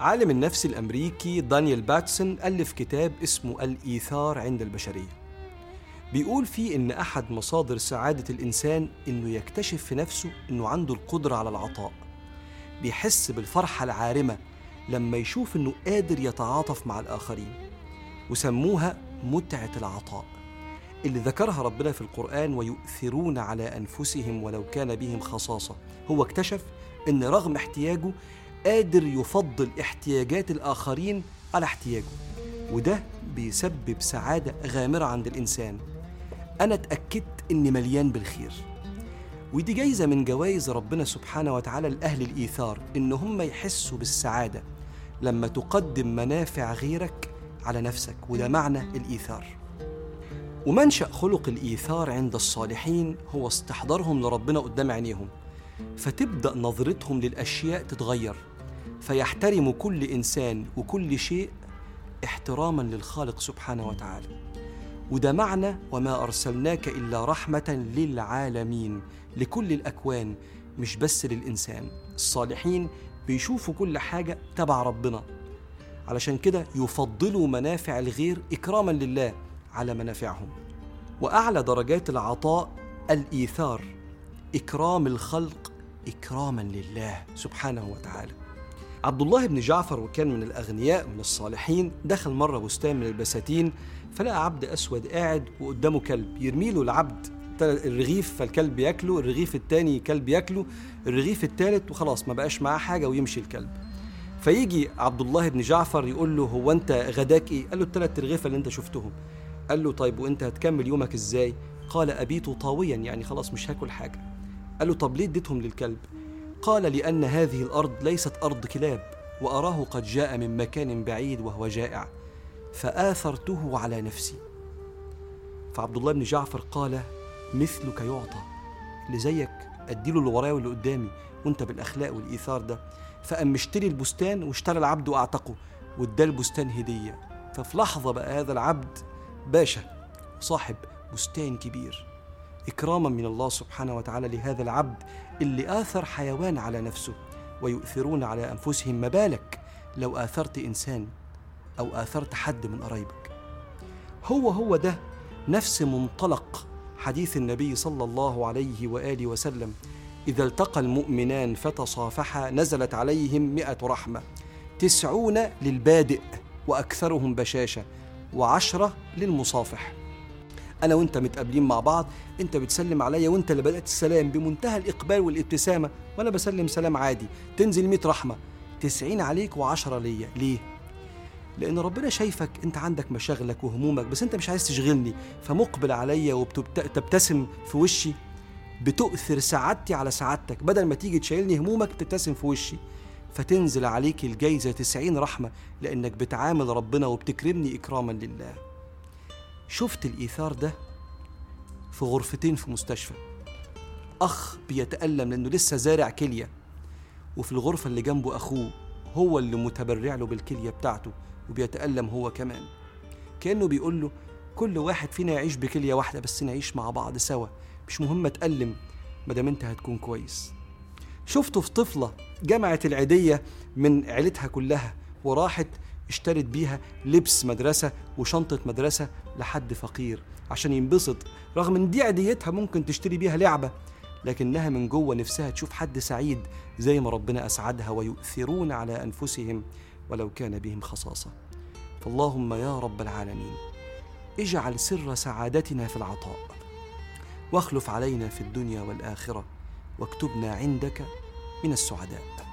عالم النفس الأمريكي دانيال باتسون ألف كتاب اسمه الإيثار عند البشرية. بيقول فيه إن أحد مصادر سعادة الإنسان إنه يكتشف في نفسه إنه عنده القدرة على العطاء. بيحس بالفرحة العارمة لما يشوف إنه قادر يتعاطف مع الآخرين. وسموها متعة العطاء. اللي ذكرها ربنا في القرآن ويؤثرون على أنفسهم ولو كان بهم خصاصة. هو اكتشف إن رغم احتياجه قادر يفضل احتياجات الآخرين على احتياجه وده بيسبب سعادة غامرة عند الإنسان. أنا اتأكدت إني مليان بالخير. ودي جايزة من جوائز ربنا سبحانه وتعالى لأهل الإيثار إن هم يحسوا بالسعادة لما تقدم منافع غيرك على نفسك وده معنى الإيثار. ومنشأ خلق الإيثار عند الصالحين هو استحضارهم لربنا قدام عينيهم فتبدأ نظرتهم للأشياء تتغير. فيحترموا كل إنسان وكل شيء احتراما للخالق سبحانه وتعالى. وده معنى وما أرسلناك إلا رحمة للعالمين لكل الأكوان مش بس للإنسان. الصالحين بيشوفوا كل حاجة تبع ربنا. علشان كده يفضلوا منافع الغير إكراما لله على منافعهم. وأعلى درجات العطاء الإيثار إكرام الخلق إكراما لله سبحانه وتعالى. عبد الله بن جعفر وكان من الأغنياء من الصالحين دخل مرة بستان من البساتين فلقى عبد أسود قاعد وقدامه كلب يرمي له العبد. الرغيف فالكلب ياكله الرغيف التاني كلب ياكله الرغيف التالت وخلاص ما بقاش معاه حاجة ويمشي الكلب. فيجي عبد الله بن جعفر يقول له هو أنت غداك إيه؟ قال له الثلاث رغيفة اللي أنت شفتهم. قال له طيب وأنت هتكمل يومك إزاي؟ قال أبيت طاويا يعني خلاص مش هاكل حاجة. قال له طب ليه اديتهم للكلب؟ قال لأن هذه الأرض ليست أرض كلاب وأراه قد جاء من مكان بعيد وهو جائع فآثرته على نفسي. فعبد الله بن جعفر قال مثلك يعطى. اللي زيك أديله اللي ورايا واللي قدامي وأنت بالأخلاق والإيثار ده. فقام مشتري البستان واشترى العبد وأعتقه واداه البستان هدية. ففي لحظة بقى هذا العبد باشا صاحب بستان كبير. إكراما من الله سبحانه وتعالى لهذا العبد اللي آثر حيوان على نفسه ويؤثرون على أنفسهم ما بالك لو آثرت إنسان أو آثرت حد من قرايبك. هو هو ده نفس منطلق حديث النبي صلى الله عليه وآله وسلم. إذا التقى المؤمنان فتصافحا نزلت عليهم مئة رحمة تسعون للبادئ وأكثرهم بشاشة وعشرة للمصافح. أنا وأنت متقابلين مع بعض أنت بتسلم عليا وأنت اللي بدأت السلام بمنتهى الإقبال والابتسامة وأنا بسلم سلام عادي. تنزل 100 رحمة. 90 عليك و10 ليا. ليه؟ لأن ربنا شايفك أنت عندك مشاغلك وهمومك بس أنت مش عايز تشغلني. فمقبل عليا وبتبتسم في وشي. بتؤثر سعادتي على سعادتك. بدل ما تيجي تشيلني همومك بتبتسم في وشي. فتنزل عليك الجايزة 90 رحمة لأنك بتعامل ربنا وبتكرمني إكراما لله. شفت الإيثار ده في غرفتين في مستشفى. أخ بيتألم لأنه لسه زارع كلية وفي الغرفة اللي جنبه أخوه هو اللي متبرع له بالكلية بتاعته وبيتألم هو كمان. كأنه بيقول له كل واحد فينا يعيش بكلية واحدة بس نعيش مع بعض سوا. مش مهم أتألم مادام أنت هتكون كويس. شفته في طفلة جمعت العيدية من عيلتها كلها وراحت اشترت بيها لبس مدرسة وشنطة مدرسة لحد فقير عشان ينبسط رغم إن دي عيديتها ممكن تشتري بيها لعبة لكنها من جوه نفسها تشوف حد سعيد زي ما ربنا أسعدها ويؤثرون على أنفسهم ولو كان بهم خصاصة. فاللهم يا رب العالمين اجعل سر سعادتنا في العطاء واخلف علينا في الدنيا والآخرة واكتبنا عندك من السعداء.